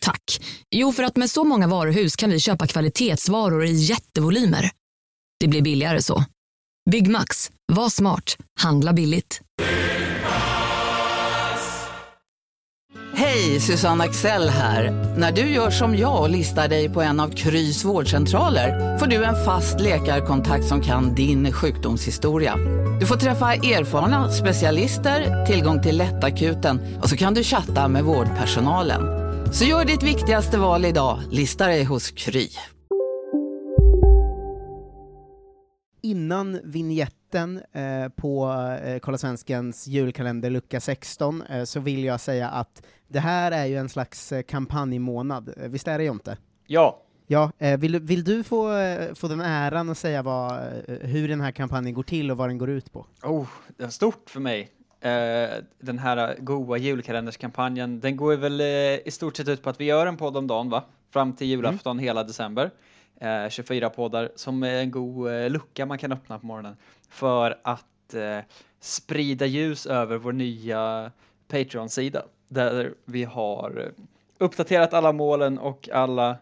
Tack. Jo, för att med så många varuhus kan vi köpa kvalitetsvaror i jättevolymer. Det blir billigare så. Byggmax. Var smart. Handla billigt. Hej, Susanne Axel här. När du gör som jag och listar dig på en av Krys vårdcentraler får du en fast läkarkontakt som kan din sjukdomshistoria. Du får träffa erfarna specialister, tillgång till lättakuten och så kan du chatta med vårdpersonalen. Så gör ditt viktigaste val idag, lista dig hos Kry. Innan vignetten eh, på eh, Kolla Svenskens julkalender lucka 16 eh, så vill jag säga att det här är ju en slags eh, kampanjmånad, Eh, visst är det Jonte? Ja, Ja, eh, vill, du- vill du få, få den äran att säga vad, hur den här kampanjen går till och vad den går ut på? oh, det var stort för mig. Eh, den här goa julkalenderskampanjen, den går väl eh, i stort sett ut på att vi gör en podd om dagen, va? Fram till julafton hela december. Eh, 24 poddar som är en god eh, lucka man kan öppna på morgonen för att eh, sprida ljus över vår nya Patreon-sida där vi har eh, uppdaterat alla målen och alla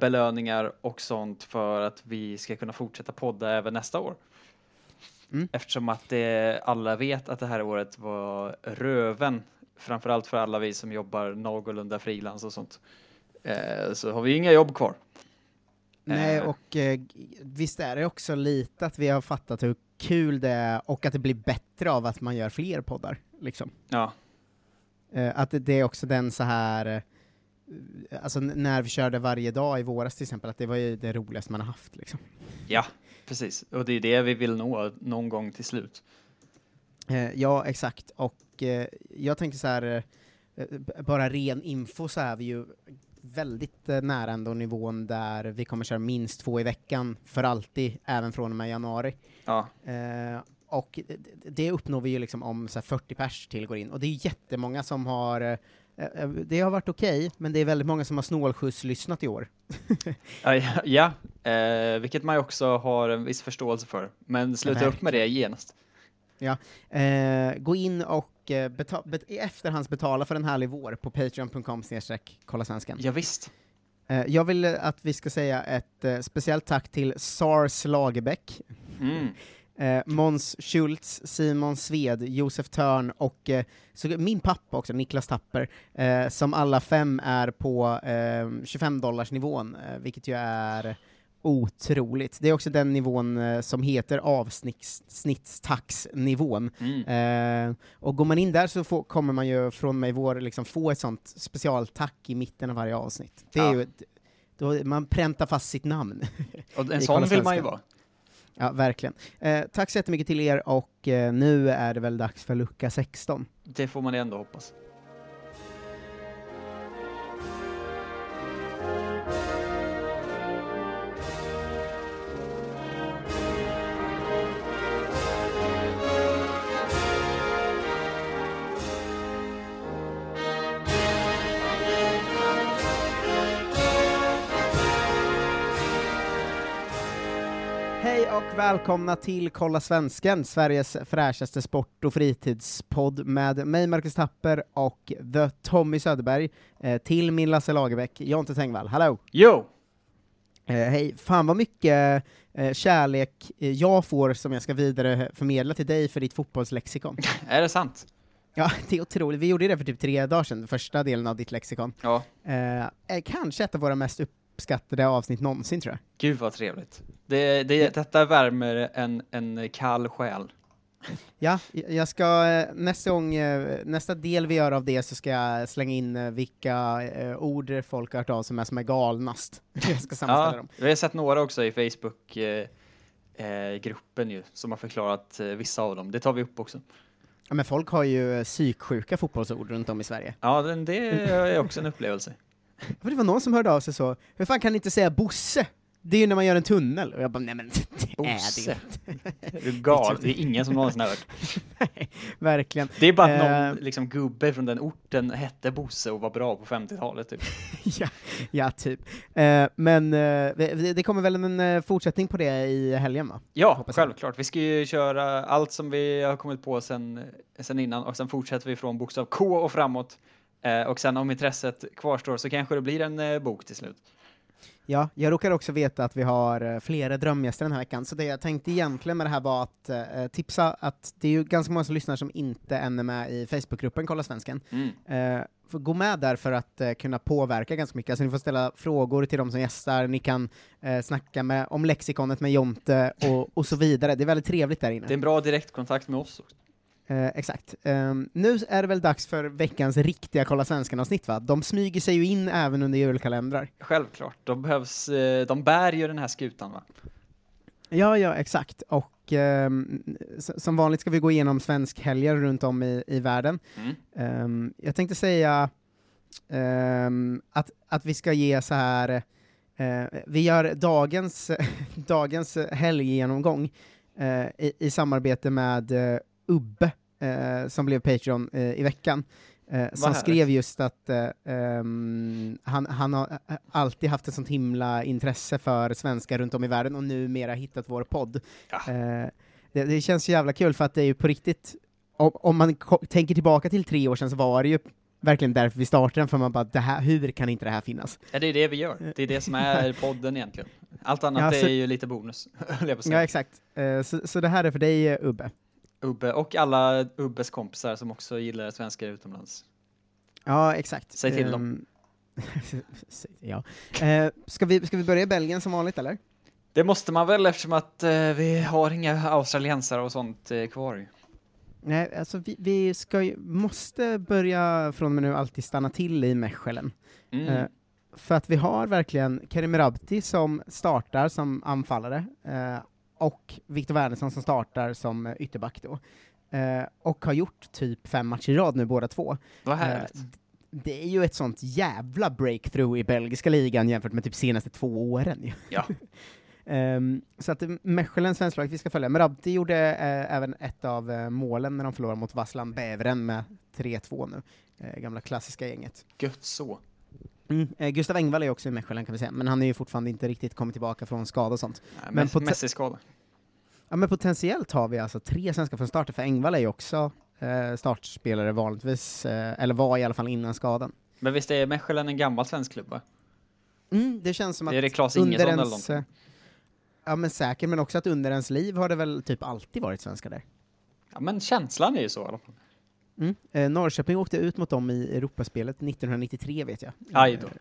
belöningar och sånt för att vi ska kunna fortsätta podda även nästa år. Mm. Eftersom att det, alla vet att det här året var röven, framförallt för alla vi som jobbar någorlunda frilans och sånt. Eh, så har vi inga jobb kvar. Nej, Eh. och eh, visst är det också lite att vi har fattat hur kul det är och att det blir bättre av att man gör fler poddar, liksom. Ja, Eh, att det, är också den så här, alltså när vi körde varje dag i våras till exempel, att det var ju det roligaste man har haft liksom. ja, precis. Och det är det vi vill nå någon gång till slut. Eh, ja, exakt. Och eh, jag tänker så här, eh, bara ren info så är vi ju väldigt eh, nära ändå nivån där vi kommer köra minst två i veckan för alltid, även från och med januari. Ja, Eh, och det- uppnår vi ju liksom om så här 40 pers till går in, och det är jättemånga som har eh, det har varit okej, men det är väldigt många som har snålskjuts-lyssnat i år. ja, ja, ja. Eh, vilket man ju också har en viss förståelse för. Men sluta upp med det genast. Eh, gå in och eh, beta- bet- i efterhands betala för en härlig vår på patreon.com snedstreck kolla svenskan. Ja, visst. Eh, jag vill eh, att vi ska säga ett eh, speciellt tack till Sars Lagerbäck, Mm. Eh, Måns Schultz, Simon Sved, Josef Törn och eh, så min pappa också, Niklas Tapper, eh, som alla fem är på eh, 25 dollars nivån, eh, vilket ju är otroligt. Det är också den nivån eh, som heter avsnittstaxnivån. Mm. Eh, och går man in där så får, kommer man ju från mig vår liksom få ett sånt specialtack i mitten av varje avsnitt. Det är Ja. ju ett, då, man präntar fast sitt namn. Och en sån vill man ju vara ja, verkligen. Eh, tack så jättemycket till er och eh, nu är det väl dags för lucka 16. Det får man ändå hoppas. Och välkomna till Kolla Svensken, Sveriges fräschaste sport och fritidspodd med mig Marcus Tapper och The Tommy Söderberg, eh, till min Lasse Lagerbäck, Jonte Tengvall. Hallå! Jo! Eh, hej, fan vad mycket eh, kärlek eh, jag får som jag ska vidare förmedla till dig för ditt fotbollslexikon. Är det sant? Ja, det är otroligt. Vi gjorde det för typ tre dagar sedan, första delen av ditt lexikon. Ja. Eh, kanske ett av våra mest uppskattade avsnitt någonsin, tror jag. Gud vad trevligt. Det, det, detta värmer en, en kall själ. Ja, jag ska, eh, nästa gång, eh, nästa del vi gör av det så ska jag slänga in eh, vilka ord folk har hört av sig med som är galnast. jag ska sammanställa Ja, dem. vi har sett några också i Facebook-gruppen gruppen ju, som har förklarat vissa av dem. Det tar vi upp också. Ja, men folk har ju psyksjuka fotbollsord runt om i Sverige. Ja, det är också en upplevelse. Det var någon som hörde av sig så, hur fan kan ni inte säga Bosse? Det är ju när man gör en tunnel. Och jag bara, nej men det är det inte. Är du gal? Det är ingen som någonsin har hört. Nej, verkligen. Det är bara att någon Eh. liksom, gubbe från den orten hette Bosse och var bra på 50-talet. Typ. ja, ja, typ. Eh, men eh, det, kommer väl en fortsättning på det i helgen va? Ja, självklart. Vi ska ju köra allt som vi har kommit på sen, sen innan och sen fortsätter vi från bokstav K och framåt. Och sen om intresset kvarstår så kanske det blir en bok till slut. Ja, jag råkar också veta att vi har eh, flera drömgäster den här veckan, så det jag tänkte egentligen med det här var att eh, tipsa att det är ju ganska många som lyssnar som inte än är med i Facebookgruppen Kolla Svensken. Mm. Eh, gå med där för att eh, kunna påverka ganska mycket, alltså ni får ställa frågor till de som gästar, ni kan eh, snacka med, om lexikonet med Jonte och, och så vidare, det är väldigt trevligt där inne. Det är en bra direktkontakt med oss också. Eh, exakt. Ehm, nu är det väl dags för veckans riktiga Kolla Svenskan-avsnitt va? De smyger sig ju in även under julkalendrar. Självklart, de behövs, eh, de bär ju den här skutan va? Ja, ja, exakt. Och ehm, som vanligt ska vi gå igenom svenskhelger runt om i, i världen. Mm. Ehm, jag tänkte säga ehm, att, att vi ska ge så här eh, vi gör dagens, dagens helggenomgång eh, i, i samarbete med eh, Ubbe, eh, som blev Patreon eh, i veckan. Eh, som skrev just att ehm, han, han har eh, alltid haft ett sånt himla intresse för svenskar runt om i världen och numera hittat vår podd. Ja. Eh, det, det känns så jävla kul för att det är ju på riktigt, om, om man tänker tillbaka till tre år sedan så var det ju verkligen därför vi startade den, för man bara, det här, hur kan inte det här finnas? Ja, det är det vi gör. Det är det som är podden egentligen. Allt annat Ja, så- är ju lite bonus, Ja, exakt. Så, så det här är för dig, Ubbe. Ubbe och alla Ubbes kompisar som också gillar svenskar utomlands. Ja, exakt. Säg till dem. Ehm, ja. Eh, ska, vi, ska vi börja i Belgien som vanligt, eller? Det måste man väl eftersom att eh, vi har inga australiensare och sånt eh, kvar. Nej, alltså vi, vi ska ju, måste börja från och med nu alltid stanna till i Mechelen. Mm. Eh, för att vi har verkligen Kerim Rabti som startar som anfallare, eh, och Viktor Wernersson som startar som eh, ytterback då. Eh, och har gjort typ fem matcher i rad nu båda två. Vad härligt. Eh, det är ju ett sånt jävla breakthrough i belgiska ligan jämfört med typ senaste två åren ju. Ja. Ehm, så att Mechelen, svensk lag, vi ska följa. Men gjorde eh, även ett av eh, målen när de förlorade mot Vasslan Bäveren med 3-2 nu. Eh, gamla klassiska gänget. Gött så. Mm. Eh, Gustav Engvall är också i Mechelen kan vi säga, men han är ju fortfarande inte riktigt kommit tillbaka från skada och sånt. Nej, Men men Messi-skada. Ja men potentiellt har vi alltså tre svenskar från starten, för Engvall är ju också eh, startspelare vanligtvis, eh, eller var i alla fall innan skadan. Men visst är Mechelen en gammal svensk klubb va? Mm, det känns som att Är det under Ingesson eller någonting? eh, Ja men säkert, men också att under ens liv har det väl typ alltid varit svenskar där. Ja men känslan är ju så i alla fall. Mm. Eh, Norrköping åkte ut mot dem i Europaspelet 1993 vet jag. Aj då. Eh,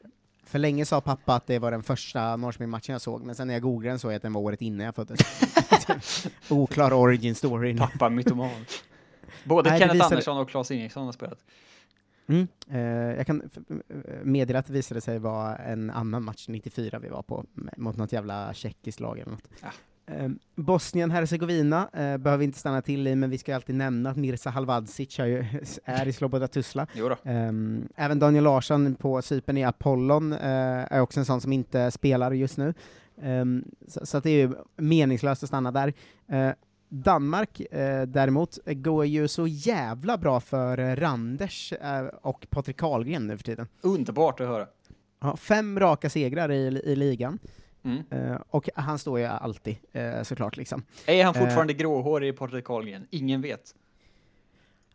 För länge sa pappa att det var den första Norrköping-matchen jag såg, men sen när jag googlade den såg jag att den var året innan jag föddes. Oklar origin story. Pappa mytoman. Både Nej, Kenneth visade- Andersson och Claes Ingesson har spelat. Mm. Eh, jag kan f- meddela att det visade sig vara en annan match 94 vi var på, mot något jävla tjeckiskt lag eller något. Ja. Eh, Bosnien-Hercegovina eh, behöver vi inte stanna till i, men vi ska ju alltid nämna att Mirza Halvadzic är, ju, är i Sloboda Tuzla. Då. Ehm, även Daniel Larsson på Cypern i Apollon eh, är också en sån som inte spelar just nu. Ehm, så, så det är ju meningslöst att stanna där. Eh, Danmark eh, däremot går ju så jävla bra för eh, Randers eh, och Patrik Karlgren nu för tiden. Underbart att höra. Ja, fem raka segrar i, i ligan, Mm. eh, och han står ju alltid eh, såklart liksom. Är han Eh. fortfarande gråhårig i Patrik Karlgren? Ingen vet.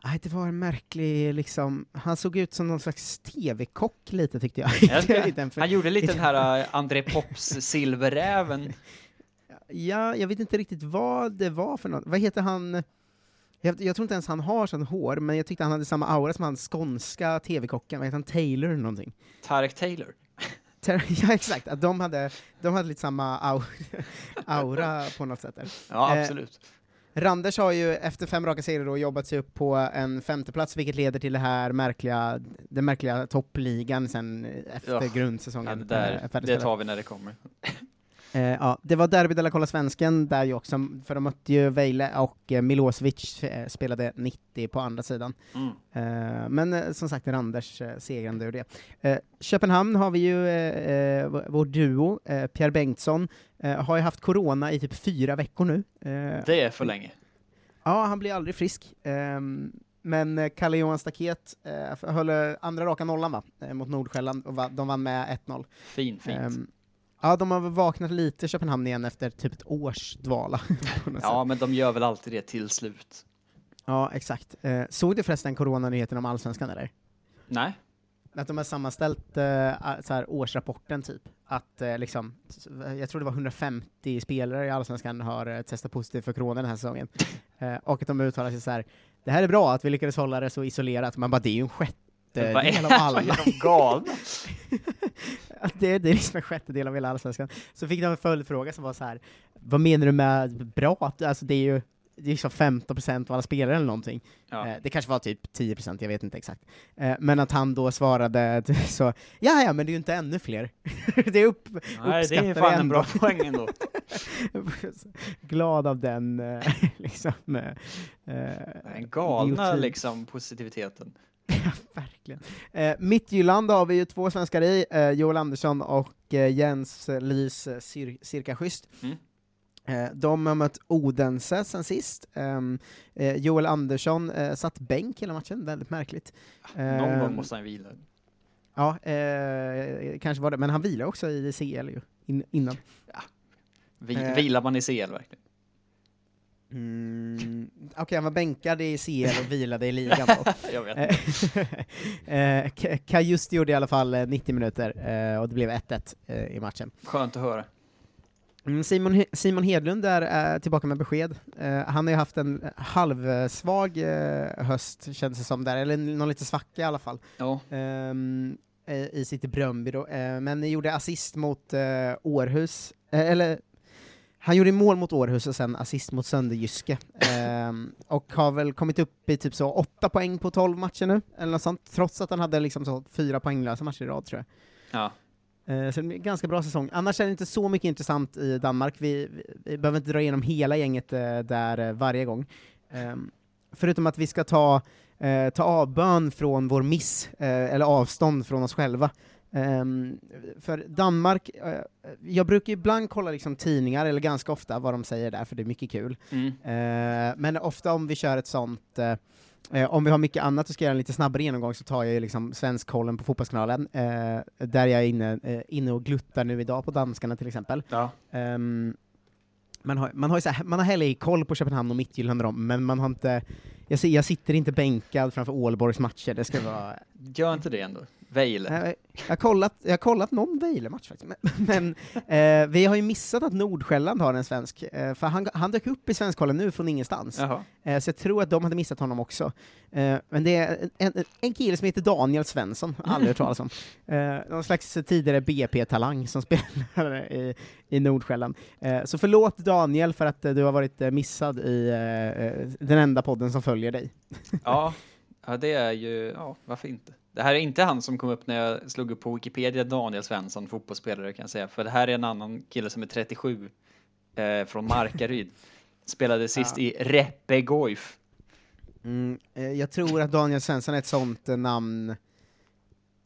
Nej, det var en märklig, liksom, han såg ut som någon slags TV-kock lite tyckte jag. Han gjorde lite den här André Pops silverräven. Ja, jag vet inte riktigt vad det var för något. Vad heter han? Jag, jag tror inte ens han har sån hår, men jag tyckte han hade samma aura som han skånska TV-kocken, vad heter han, Taylor eller någonting? Tarek Taylor. Ja, exakt, att de hade, de hade lite samma au aura på något sätt där. Ja, Eh, absolut. Randers har ju efter fem raka serier då jobbat sig upp på en femteplats, vilket leder till det här märkliga, den märkliga toppligan sen efter Ja, grundsäsongen. Ja, det, där, eh, det tar vi när det kommer. Eh, ja, det var Derby de la Kolla Svensken där ju också, för de mötte ju Vejle och eh, Milosevic eh, spelade 90 på andra sidan. Mm. Eh, men som sagt, Randers segrande ur det. Köpenhamn har vi ju vår- duo, Pierre Bengtsson, har ju haft corona i typ fyra veckor nu. Det är för länge. Ja, han blir aldrig frisk. Ehm, men Kalle Johan Staket höll andra raka nollan va? Mot Nordsjälland, och va- de vann med 1-0. Fin, fint. Ja, de har väl vaknat lite Köpenhamn igen efter typ ett års dvala. ja, men de gör väl alltid det till slut. ja, exakt. Eh, såg du förresten coronanyheten om Allsvenskan eller? Nej? Att de har sammanställt eh, så här, årsrapporten typ. Att eh, liksom, jag tror det var 150 spelare i Allsvenskan har eh, testat positivt för corona den här säsongen. Eh, och att de uttalar sig så här. det här är bra att vi lyckades hålla det så isolerat, man bara det är ju en sjättedel Vad är- av alla. Är de galna? Det, det är liksom en sjättedel av hela Allsvenskan. Så fick de en följdfråga som var så här. vad menar du med bra? Alltså det är ju det är liksom 15% av alla spelare eller någonting. Ja. Eh, det kanske var typ 10%, jag vet inte exakt. Eh, men att han då svarade så, ja ja, men det är ju inte ännu fler. det är upp, Nej, det är fan en ändå. bra poäng ändå. Glad av den, eh, liksom. eh, Den galna liksom positiviteten. Ja, verkligen. Eh, Mittjylland har vi ju två svenskar i, eh, Joel Andersson och eh, Jens Lys eh, Cir Cirka Schysst. Mm. Eh, de har mött Odense sen sist. Ehm, eh, Joel Andersson satt bänk hela matchen, väldigt märkligt. Någon Ehm, gång måste han vila. Ja, kanske var det, men han vilar också i CL ju, in, innan. Vi, eh. Vilar man i CL verkligen? Mm, Okej, han var bänkad i CL och vilade i ligan då. Jag vet Eh, eh, Ka- Kajusti gjorde i alla fall eh, 90 minuter, eh, och det blev 1-1 eh, i matchen. Skönt att höra. Mm, Simon, Simon Hedlund är eh, tillbaka med besked. Eh, han har ju haft en halvsvag eh, höst, känns det som, där, eller någon lite svacka i alla fall, Ja, ehm, eh, i sitt Bröndby då. Eh, men gjorde assist mot eh, Århus, eh, eller han gjorde mål mot Århus och sen assist mot Sönderjyske. Ehm, och har väl kommit upp i typ så åtta poäng på 12 matcher nu, eller något sånt, trots att han hade liksom så fyra poänglösa matcher i rad tror jag. ja. Eh, Så det blir en ganska bra säsong. Annars är det inte så mycket intressant i Danmark. Vi, vi, vi behöver inte dra igenom hela gänget eh, där eh, varje gång. Ehm, förutom att vi ska ta, eh, ta avbön från vår miss, eh, eller avstånd från oss själva. Ehm, för Danmark, eh, jag brukar ibland kolla liksom tidningar, eller ganska ofta, vad de säger där, för det är mycket kul. Mm. Eh, men ofta om vi kör ett sånt, eh, eh, om vi har mycket annat och ska göra en lite snabbare genomgång så tar jag ju liksom Svenskkollen på Fotbollskanalen, eh, där jag är inne, eh, inne och gluttar nu idag på danskarna till exempel. Ja. Ehm, man har, man har, så här, man har heller koll på Köpenhamn och Midtjylland och dem, men man har inte, jag, jag sitter inte bänkad framför Ålborgs matcher, det ska vara Gör inte det ändå. Vejle. Jag har kollat, jag har kollat någon Vejle-match faktiskt, men, men eh, vi har ju missat att Nordsjälland har en svensk, eh, för han, han dök upp i Svenskkollen nu från ingenstans. Eh, så jag tror att de hade missat honom också. Eh, men det är en, en, kille som heter Daniel Svensson, aldrig hört talas om. Eh, någon slags tidigare BP-talang som spelar i, i Nordsjälland. Eh, så förlåt Daniel för att du har varit missad i den enda podden som följer dig. Ja. ja, det är ju, ja, varför inte? Det här är inte han som kom upp när jag slog upp på Wikipedia, Daniel Svensson, fotbollsspelare kan jag säga, för det här är en annan kille som är 37, eh, från Markaryd. Spelade sist i Reppe Goif. Mm, eh, jag tror att Daniel Svensson är ett sånt eh, namn,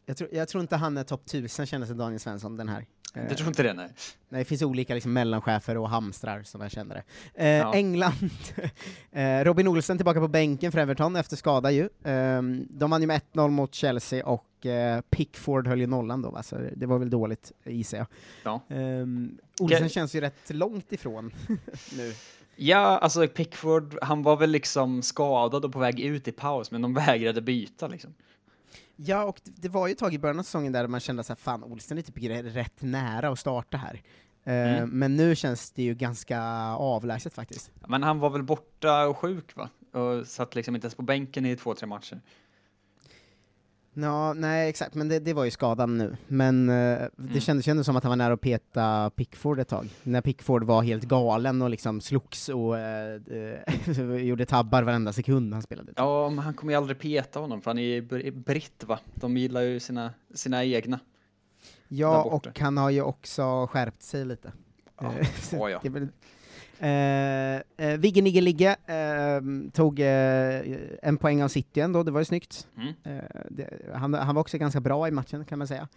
jag tror, jag tror inte han är topp 1000 känner sig Daniel Svensson, den här. Eh, Du tror inte det? Nej. Nej, det finns olika liksom, mellanchefer och hamstrar som jag känner det. Eh, Ja. England, eh, Robin Olsen tillbaka på bänken för Everton efter skada ju. Ehm, de vann ju med 1-0 mot Chelsea och eh, Pickford höll ju nollan då, va? så det var väl dåligt gissar jag. Ja. Ehm, Olsen Ge- känns ju rätt långt ifrån nu. Ja, alltså Pickford, han var väl liksom skadad och på väg ut i paus, men de vägrade byta liksom. Ja, och det, var ju ett tag i början av säsongen där man kände att fan, Olsen är typ rätt nära att starta här. Eh, Mm. Men nu känns det ju ganska avlägset faktiskt. Men han var väl borta och sjuk va? Och satt liksom inte ens på bänken i två, tre matcher. Ja, nej exakt, men det, det var ju skadan nu. Men eh, det Mm. kändes ändå som att han var nära att peta Pickford ett tag. När Pickford var helt galen och liksom slogs och eh, gjorde tabbar varenda sekund han spelade. Ja, men han kommer ju aldrig peta honom för han är ju br- britt va? De gillar ju sina, sina egna. Ja, och han har ju också skärpt sig lite. Ja, ja, ja. det är väl- Eh, eh, Vigge Nigge Ligge eh, tog eh, en poäng av City ändå, det var ju snyggt. Mm. Eh, det, han, han var också ganska bra i matchen, kan man säga.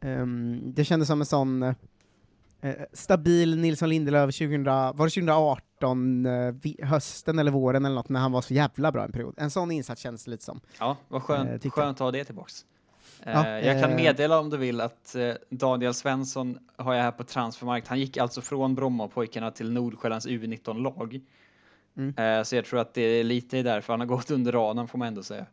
Ehm, det kändes som en sån eh, stabil Nilsson Lindelöf 2000, var det 2018, eh, hösten eller våren eller något, när han var så jävla bra en period. En sån insats känns det lite som. Ja, vad skönt, skönt att ha det tillbaks. Eh, Ja, jag kan eh, meddela om du vill att eh, Daniel Svensson har jag här på transfermarkt. Han gick alltså från Brommapojkarna till Nordsjällands U19-lag. Mm. Eh, så jag tror att det är lite därför han har gått under radarn får man ändå säga.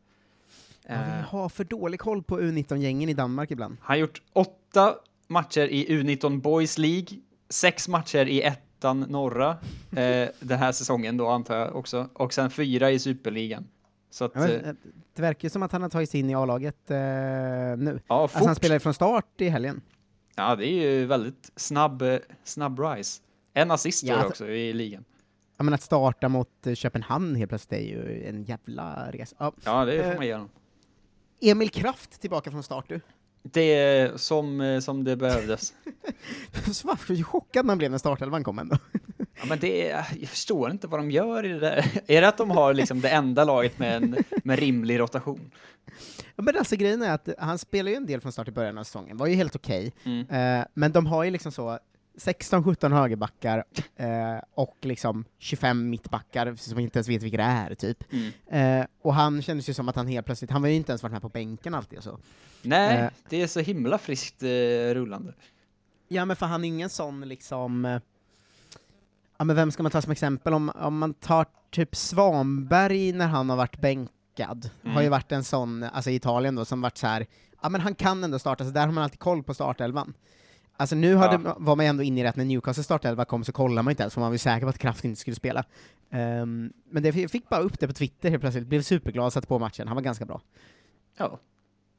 Ja, Eh, vi har för dålig koll på U19-gängen i Danmark ibland. Han har gjort åtta matcher i U19 Boys League, sex matcher i ettan norra eh, den här säsongen då antar jag också, och sen fyra i superligan. Så att, Ja, men, eh, eh, det verkar ju som att han har tagit sig in i A-laget eh, nu. ja, Alltså han spelade från start i helgen. Ja, det är ju väldigt snabb, eh, snabb rise. En assist Ja, alltså- också i ligan. Ja, men att starta mot Köpenhamn helt plötsligt är ju en jävla resa. Ja. Ja, det får man ge honom. Emil Kraft tillbaka från start du. Det som, eh, som det behövdes. Så Varför chockad man blev när startelvan kom ändå. Ja, men det är, jag förstår inte vad de gör i det där. Är det att de har liksom det enda laget med en med rimlig rotation? Ja, men alltså grejen är att han spelar ju en del från start i början av säsongen, var ju helt okej. Mm. Eh, men de har ju liksom så 16-17 högerbackar eh, och liksom 25 mittbackar som inte ens vet vilka det är, typ. Mm. Eh, och han kändes ju som att han helt plötsligt, han var ju inte ens varit med på bänken alltid och så. Nej, Eh. det är så himla friskt eh, rullande. Ja, men för han är ingen sån liksom... eh, Ja, men vem ska man ta som exempel? Om, om man tar typ Svanberg när han har varit bänkad, Mm. har ju varit en sån, alltså i Italien då, som varit så här. ja men han kan ändå starta, så där har man alltid koll på startelvan. Alltså nu hade, Ja. var man ändå inne i det att när Newcastle startelva kom så kollade man inte ens, för man var ju säker på att Kraft inte skulle spela. Ehm, men det, jag fick bara upp det på Twitter helt plötsligt, blev superglad, satte på matchen, han var ganska bra. Ja,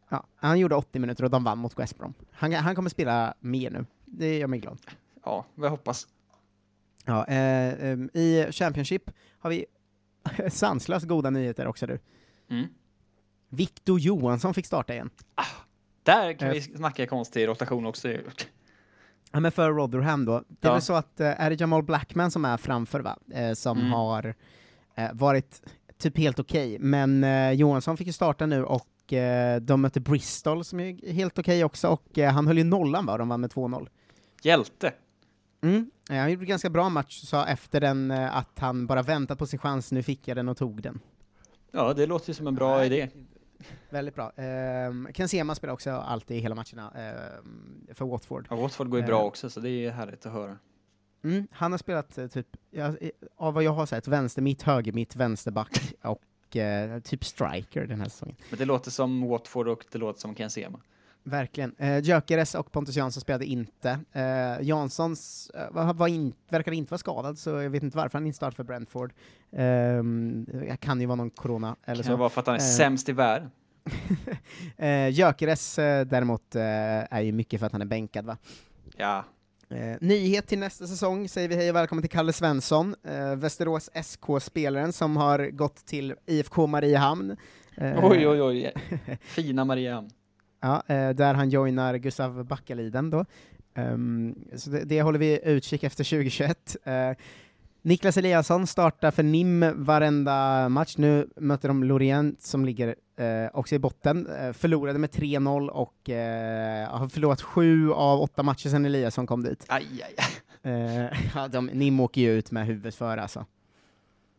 Ja, han gjorde 80 minuter och de vann mot West Brom. Han, han kommer spela mer nu, det gör mig glad. ja, jag hoppas. Ja, eh, ehm, I Championship har vi sanslöst goda nyheter också du. Mm. Victor Johansson fick starta igen. Där kan Eh. vi snacka konstig rotation också. Ja, men för Rotherham då. Det är Ja. väl så att, eh, är det Jamal Blackman som är framför va? Eh, som Mm. har eh, varit typ helt okej, men eh, Johansson fick ju starta nu och eh, de mötte Bristol som är helt okej också, och eh, han höll ju nollan va, de vann med 2-0. Hjälte. Mm. Han gjorde en ganska bra match, sa efter den eh, att han bara väntat på sin chans, nu fick jag den och tog den. Ja, det låter ju som en bra idé. Väldigt bra. Um, Ken Sema spelar också alltid hela matcherna ehm, för Watford. Ja, Watford går ju bra också, så det är härligt att höra. Mm, han har spelat eh, typ, ja, av vad jag har sett, vänster mitt, höger mitt, vänsterback och eh, typ striker den här säsongen. Men det låter som Watford och det låter som Ken Sema. Verkligen. Eh, Gyökeres och Pontus Jansson spelade inte. Eh, Janssons eh, var, var in, verkade inte vara skadad, så jag vet inte varför han inte startade för Brentford. Um, jag kan ju vara någon corona eller Kan det så. vara för att han är Eh. sämst i världen? Eh, Gyökeres eh, däremot eh, är ju mycket för att han är bänkad va? Ja. Eh, nyhet till nästa säsong säger vi hej och välkommen till Kalle Svensson, eh, Västerås SK-spelaren som har gått till IFK Mariehamn. Eh, Oj, oj, oj. Fina Mariehamn. Ja, eh, där han joinar Gustav Backaliden då. Ehm, så det, det håller vi utkik efter 2021. Eh, Niklas Eliasson startar för NIM varenda match. Nu möter de Lorient som ligger eh, också i botten. Eh, förlorade med 3-0 och eh, har förlorat sju av åtta matcher sedan Eliasson kom dit. Aj, aj, aj. Eh, ja, de, NIM åker ju ut med huvudet före alltså.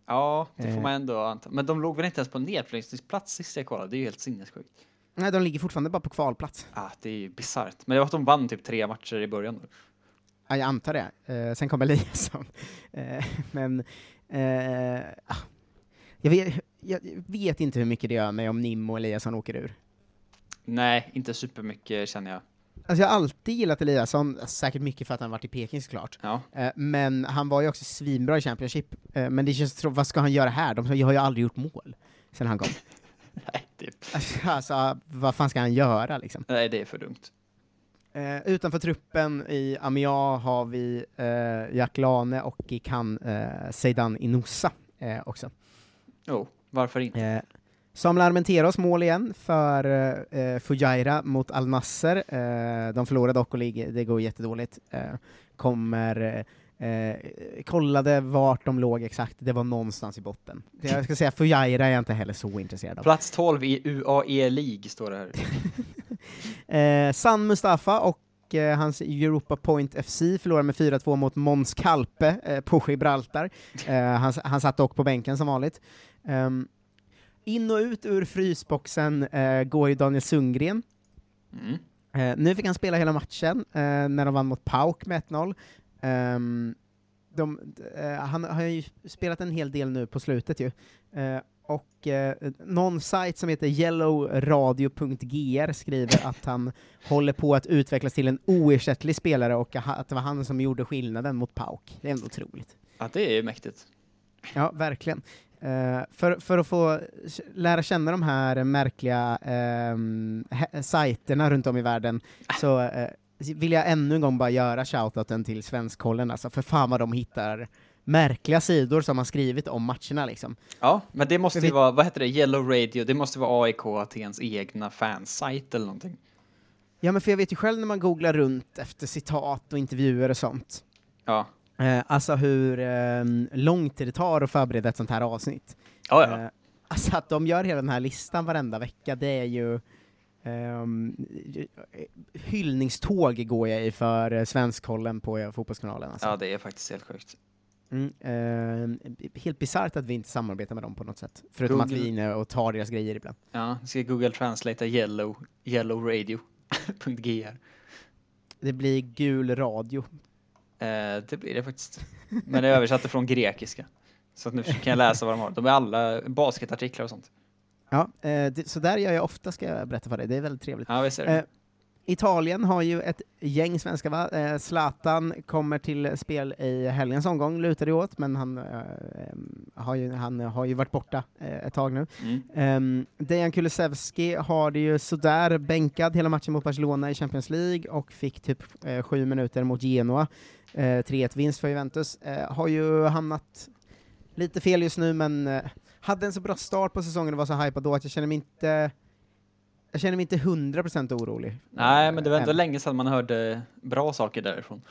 Ja, det får man ändå anta. Men de låg väl inte ens på nedflyttningsplats sist jag kollade? Det är ju helt sinnessjukt. Nej, de ligger fortfarande bara på kvalplats. Ah, det är ju bisarrt. Men det var att de vann typ tre matcher i början. Ja, jag antar det. Eh, sen kom Eliasson. Eh, men eh, ah, jag, vet, jag vet inte hur mycket det gör mig om Nim och Eliasson åker ur. Nej, inte supermycket känner jag. Alltså jag har alltid gillat Eliasson, säkert mycket för att han varit i Peking såklart. Ja. Eh, men han var ju också svinbra i Championship. Eh, men det känns, vad ska han göra här? De har ju aldrig gjort mål sen han kom. Nej, det, Alltså, vad fan ska han göra liksom? nej, det är för dumt. Eh, utanför truppen i Amia har vi eh, Jack Lane och i Cannes eh, Zeidan Inoussa eh, också. Jo, varför inte? Eh, Samuel Armenteros mål igen för eh, Fujairah mot Al Nasser. Eh, de förlorade dock och ligger, det går jättedåligt. Eh, kommer eh, kollade vart de låg exakt, det var någonstans i botten. Det, jag ska säga, Fujaira är jag inte heller så intresserad av. Plats 12 i UAE League står det här. Eh, San Mustafa och eh, hans Europa Point FC förlorade med 4-2 mot Måns Kalpe eh, på Gibraltar. Eh, han, han satt dock på bänken som vanligt. Ehm, in och ut ur frysboxen eh, går ju Daniel Sundgren. Mm. Nu fick han spela hela matchen när de vann mot Pauk med 1-0. Ehm, de, eh, han har ju spelat en hel del nu på slutet ju. Eh, och eh, någon sajt som heter yellowradio.gr skriver att han håller på att utvecklas till en oersättlig spelare och att det var han som gjorde skillnaden mot Pauk. Det är ändå otroligt. Ja, det är mäktigt. Ja, verkligen. Eh, för, för att få lära känna de här märkliga um, sajterna runt om i världen så eh, vill jag ännu en gång bara göra shoutouten till Svenskkollen, alltså för fan vad de hittar märkliga sidor som har skrivit om matcherna liksom. Ja, men det måste Vi- ju vara, vad heter det, Yellow Radio, det måste vara AIK Atens egna fansajt eller någonting. Ja, men för jag vet ju själv när man googlar runt efter citat och intervjuer och sånt, Ja, eh, alltså hur eh, lång tid det tar att förbereda ett sånt här avsnitt. ja, ja. Eh, alltså att de gör hela den här listan varenda vecka, det är ju ehm, hyllningståg går jag i för eh, Svenskkollen på eh, Fotbollskanalen. Alltså. ja det är faktiskt helt sjukt. Mm, ehm, helt bisarrt att vi inte samarbetar med dem på något sätt, förutom att vi är Google- inne och tar deras grejer ibland. Ja, ska Google Translate yellow, yellowradio.gr. Det blir gul radio. Eh, det blir det faktiskt. Men det är översatt från grekiska. Så att nu kan jag läsa vad de har. De är alla basketartiklar och sånt. Ja, eh, det, så där gör jag ofta, ska jag berätta för dig, det är väldigt trevligt. Ja, vi ser Eh, det. Italien har ju ett gäng svenskar, va? Eh, Zlatan kommer till spel i helgens omgång, lutar det åt, men han, eh, har, ju, han har ju varit borta eh, ett tag nu. Mm. Um, Dejan Kulusevski har det ju sådär bänkad hela matchen mot Barcelona i Champions League och fick typ eh, sju minuter mot Genoa. Eh, 3-1-vinst för Juventus. Eh, har ju hamnat lite fel just nu, men eh, hade en så bra start på säsongen och var så hypad då att jag känner mig inte jag känner mig inte 100% orolig. Nej, men det var ändå Än. länge sedan man hörde bra saker därifrån.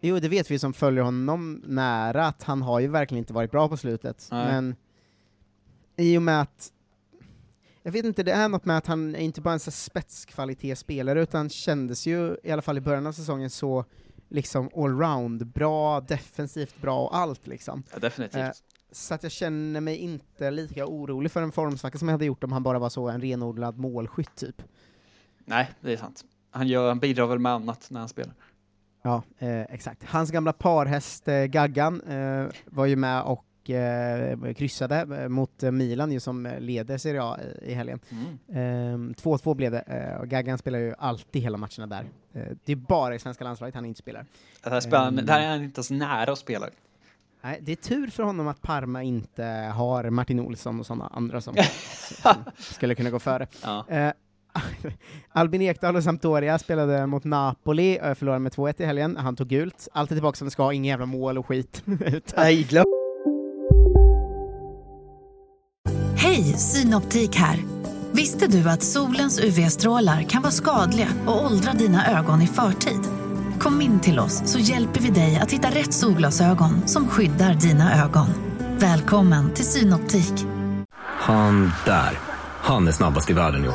Jo, det vet vi som följer honom nära, att han har ju verkligen inte varit bra på slutet. Nej. Men i och med att jag vet inte, det är något med att han är inte bara en spetskvalitetsspelare, utan kändes ju, i alla fall i början av säsongen, så liksom allround, bra, defensivt bra och allt liksom. Ja, definitivt. Eh, Så att jag känner mig inte lika orolig för en formsvacka som jag hade gjort om han bara var så en renodlad målskytt typ. Nej, det är sant. Han, gör, han bidrar väl med annat när han spelar. Ja, eh, exakt. Hans gamla parhäst eh, Gaggan eh, var ju med och eh, kryssade eh, mot eh, Milan ju som leder Serie A i helgen. Mm. Eh, 2-2 blev det, och Gaggan spelar ju alltid hela matcherna där. Det är bara i svenska landslaget han inte spelar. Det här, spelar, Ehm. det här är han inte ens nära att spela. Nej, det är tur för honom att Parma inte har Martin Olsson och sådana andra som, som skulle kunna gå före. Ja. Eh, Albin Ekdal och Sampdoria spelade mot Napoli, eh, förlorade med 2-1 i helgen. Han tog gult. Alltid tillbaka som det ska, inga jävla mål och skit. Nej, glöm Hej, Synoptik här. Visste du att solens UV-strålar kan vara skadliga och åldra dina ögon i förtid? Kom in till oss så hjälper vi dig att hitta rätt solglasögon som skyddar dina ögon. Välkommen till Synoptik. Han där. Han är snabbast i världen, jo.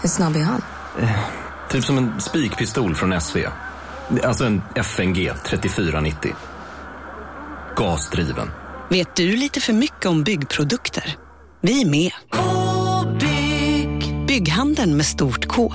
Hur snabb är han? Typ som en spikpistol från SV. Alltså en FNG 3490. Gasdriven. Vet du lite för mycket om byggprodukter? Vi är med. -bygg. Bygghandeln med stort K.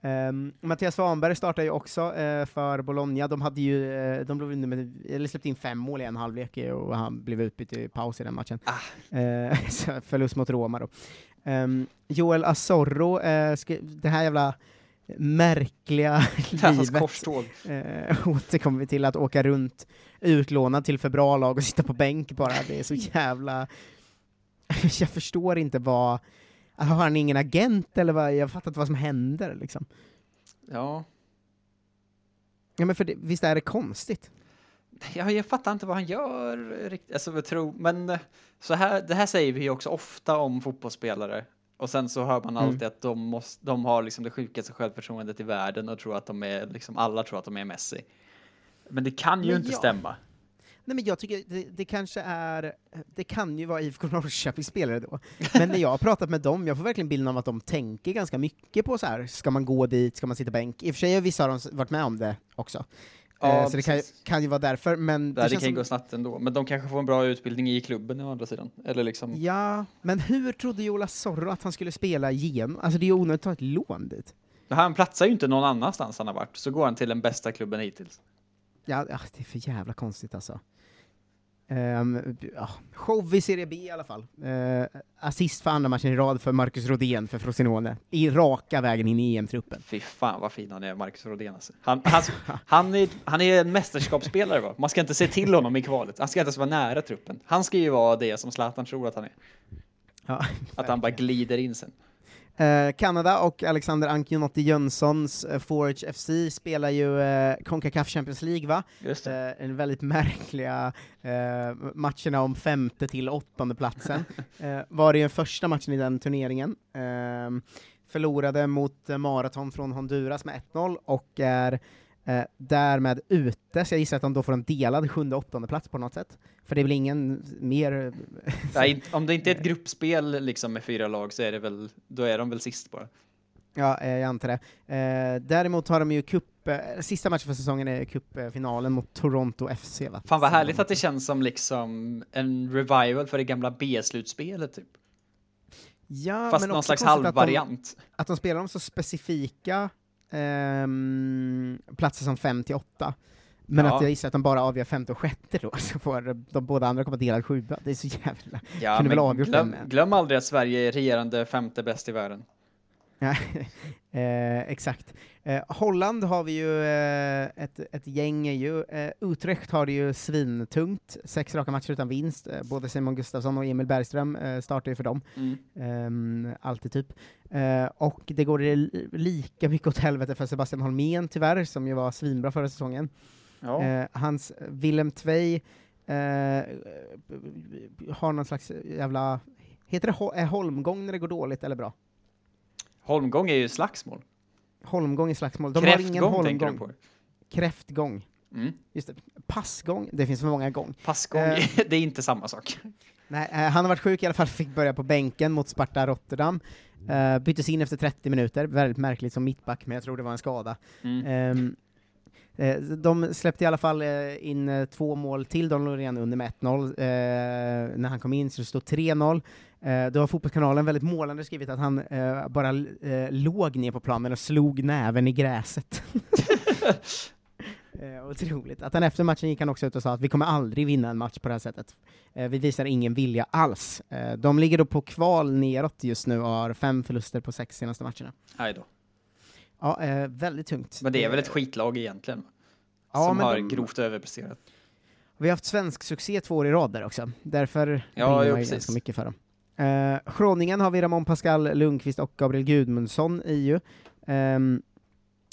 Um, Mattias Svanberg startar ju också eh, för Bologna. De hade ju, eh, de blev med, eller släppte in fem mål i en halvlek och han blev utbytt i paus i den matchen. Eh, så förlust mot Roma då. Ehm, Joel skri- det här jävla märkliga livet eh, återkommer vi till att åka runt utlånad till för bra lag och sitta på bänk bara. Det är så jävla... jag förstår inte vad... Har han ingen agent eller vad? Jag fattar inte vad som händer liksom. Ja. Ja men för det, visst är det konstigt? Ja, jag fattar inte vad han gör riktigt. Alltså, jag tror, men eh, så här, det här säger vi ju också ofta om fotbollsspelare. Och sen så hör man Mm. alltid att de, måste, de har liksom det sjukaste självförtroendet i världen och tror att de är, liksom alla tror att de är Messi. Men det kan ju Men inte ja. stämma. Nej men jag tycker det, det kanske är, det kan ju vara IFK Norrköpings spelare då, men när jag har pratat med dem, jag får verkligen bilden av att de tänker ganska mycket på så här. ska man gå dit, ska man sitta bänk? I och för sig har vissa av dem varit med om det också. Ja, Eh, så det kan, kan ju vara därför, men Det, det känns kan ju som, gå snabbt ändå. Men de kanske får en bra utbildning i klubben å andra sidan. Eller liksom, Ja, men hur trodde Jola Zorro att han skulle spela igenom? Alltså det är ju onödigt att ta ett lån dit. han platsar ju inte någon annanstans han har varit, så går han till den bästa klubben hittills. Ja, ja, det är för jävla konstigt alltså. Um, ja, show i Serie B i alla fall. Eh, assist för andra matchen i rad för Marcus Rodén för Frosinone. I raka vägen in i EM-truppen. Fy fan vad fin han är, Marcus Rodén alltså. han, han, han, är, han är en mästerskapsspelare va? Man ska inte se till honom i kvalet. Han ska inte ens vara nära truppen. Han ska ju vara det som Zlatan tror att han är. Ja, Att han bara glider in sen. Eh, Kanada och Alexander Ankienotti Jönssons uh, Forage FC spelar ju uh, Concacaf Champions League, va? Just det. Eh, en väldigt märkliga eh, matcherna om femte till åttonde platsen. Eh, var det ju den första matchen i den turneringen. Ehm, förlorade mot eh, Marathon från Honduras med 1-0 och är eh, därmed ute, så jag gissar att de då får en delad sjunde åttonde plats på något sätt. För det är väl ingen mer... Nej, om det inte är ett gruppspel liksom med fyra lag så är det väl, då är de väl sist bara. Ja, eh, jag antar det. Eh, däremot har de ju cup, eh, sista matchen för säsongen är cupfinalen mot Toronto FC va? Fan vad härligt de- att det känns som liksom en revival för det gamla B-slutspelet typ. Ja, Fast men någon slags konstigt att de- halvvariant. Att de spelar om så specifika ehm, platser som 5 till 8. Men Ja. att jag gissar att de bara avgör femte och sjätte då, så får de båda andra komma delad sjua. Det är så jävla... Ja, Kunde väl glöm, glöm aldrig att Sverige är regerande femte bäst i världen. Eh, exakt. Eh, Holland har vi ju eh, ett, ett gäng, är ju. Eh, Utrecht har det ju svintungt, sex raka matcher utan vinst. Eh, både Simon Gustafsson och Emil Bergström eh, startar ju för dem. Mm. Ehm, alltid typ. Eh, och det går li- lika mycket åt helvete för Sebastian Holmén tyvärr, som ju var svinbra förra säsongen. Ja. Hans Willem Tvei har någon slags jävla... Heter det holmgång när det går dåligt eller bra? Holmgång är ju slagsmål. Holmgång i slagsmål. De har ingen Kräftgång tänker du holmgång. på. Kräftgång. Mm. Just det. Passgång, det finns för många gång. Passgång, Eh, det är inte samma sak. Nej, eh, han har varit sjuk i alla fall, fick börja på bänken mot Sparta Rotterdam. Uh, byttes in efter 30 minuter, väldigt märkligt som mittback, men jag tror det var en skada. Mm. Eh, de släppte i alla fall in två mål till, de låg redan under med 1-0 eh, när han kom in, så det stod 3-0. Eh, då har Fotbollskanalen väldigt målande skrivit att han eh, bara eh, låg ner på planen och slog näven i gräset. Eh, otroligt. Att han efter matchen gick han också ut och sa att vi kommer aldrig vinna en match på det här sättet. Eh, vi visar ingen vilja alls. Eh, de ligger då på kval neråt just nu och har fem förluster på sex senaste matcherna. Nej då. Ja, eh, väldigt tungt. Men det är väl ett Eh, skitlag egentligen? Ja, som men har de- grovt överpresterat. Vi har haft svensk succé två år i rad där också. Därför Ja, brinner man ju ganska mycket för dem. Eh, Groningen har vi Ramon Pascal Lundqvist och Gabriel Gudmundsson i ju. Ehm,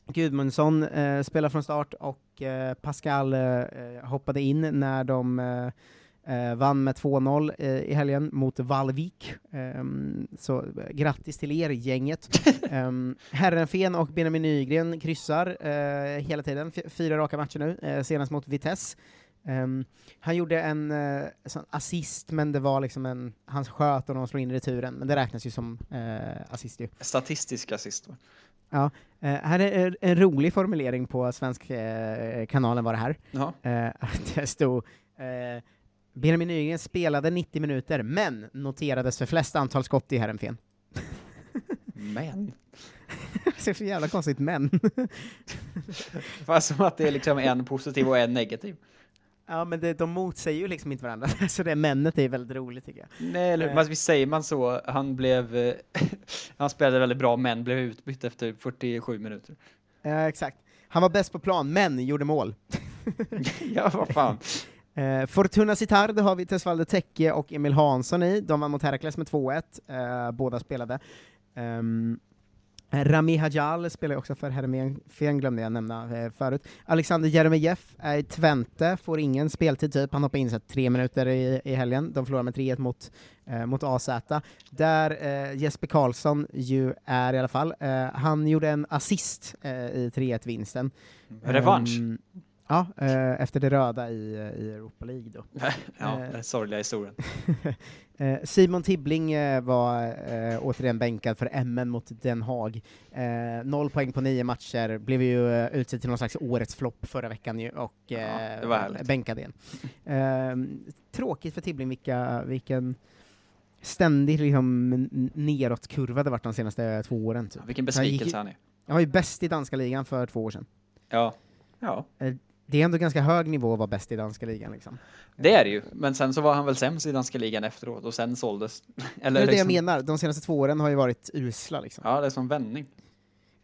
Gudmundsson eh, spelar från start och eh, Pascal eh, eh, hoppade in när de eh, eh, vann med 2-0 eh, i helgen mot Vallvik. Ehm, så eh, grattis till er, gänget. um, Herrenfen och Benjamin Nygren kryssar eh, hela tiden, F- fyra raka matcher nu, eh, senast mot Vitesse. Ehm, han gjorde en eh, sån assist, men det var liksom en, han sköt och någon slog in i returen, men det räknas ju som eh, assist ju. Statistisk assist va? Ja, eh, här är en- rolig formulering på svensk kanalen var det här. Ja. Det stod Benjamin Nygren spelade 90 minuter, men noterades för flest antal skott i Herrenfen. Men. det är så jävla konstigt, men. Fast som att det är liksom en positiv och en negativ. Ja, men det, de motsäger ju liksom inte varandra, så det männet är väldigt roligt tycker jag. Nej, eller Eh. men visst säger man så? Han blev, eh, han spelade väldigt bra men blev utbytt efter 47 minuter. Ja, exakt. Han var bäst på plan, men gjorde mål. ja, vad fan. Eh, Fortuna Citar, det har vi Tesvalde Tecke och Emil Hansson i. De vann mot Herakles med 2-1, eh, båda spelade. Um, Rami Hajal spelar också för Hermén, glömde jag nämna eh, förut. Alexander Jeremejeff är i Twente, får ingen speltid typ, han hoppar in så tre minuter i, i helgen. De förlorar med 3-1 mot, eh, mot AZ. Där eh, Jesper Karlsson ju är i alla fall. Eh, han gjorde en assist eh, i 3-1-vinsten. Revansch? Ehm, Ja, eh, efter det röda i, i Europa League då. ja, Eh, den sorgliga historien. Eh, Simon Tibbling eh, var eh, återigen bänkad för MN mot Den Haag. Eh, noll poäng på nio matcher, blev ju eh, utsedd till någon slags årets flopp förra veckan ju, och härligt. bänkad igen. Eh, tråkigt för Tibbling, vilka, vilken ständig liksom, nedåtkurva det varit de senaste två åren. Typ. Vilken Han gick besvikelse han är. Han var ju bäst i danska ligan för två år sedan. Ja. Ja, det är ändå ganska hög nivå att vara bäst i danska ligan liksom. det är det ju. Men sen så var han väl sämst i danska ligan efteråt och sen såldes. Eller det är det jag liksom- menar, de senaste två åren har ju varit usla liksom. Ja, det är som vändning.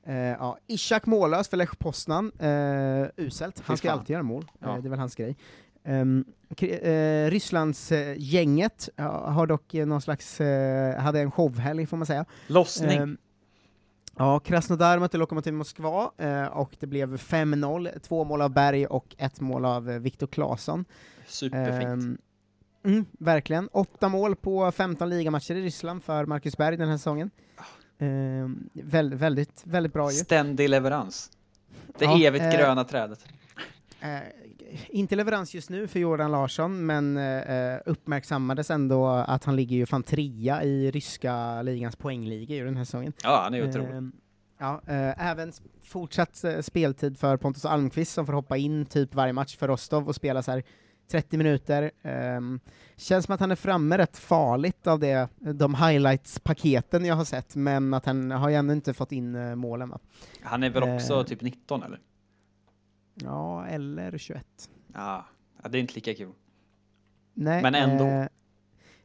Eh, ja, Ishak mållös för Lech Poznan, eh, uselt. Han ska ju alltid göra mål, Ja. eh, det är väl hans grej. Um, eh, Rysslands eh, gänget har dock eh, någon slags, hade en showhelg får man säga. Lossning. Ja, Krasnodar mötte Lokomotiv Moskva, eh, och det blev 5-0, två mål av Berg och ett mål av eh, Viktor Claesson. Superfint. Ehm, mm, verkligen. Åtta mål på 15 ligamatcher i Ryssland för Marcus Berg den här säsongen. Ehm, väl, väldigt, väldigt bra ju. Ständig leverans. Det Ja, evigt eh, gröna trädet. Eh, inte leverans just nu för Jordan Larsson, men eh, uppmärksammades ändå att han ligger ju fan trea i ryska ligans poängliga i den här säsongen. Ja, han är ju otrolig. Ehm, ja, eh, även fortsatt eh, speltid för Pontus Almqvist som får hoppa in typ varje match för Rostov och spela så här 30 minuter. Ehm, känns som att han är framme rätt farligt av det, de highlights-paketen jag har sett, men att han har ju ännu inte fått in eh, målen va? Han är väl också eh, typ 19 eller? Ja, eller 21. Ja, det är inte lika kul. Nej, Men ändå. Eh,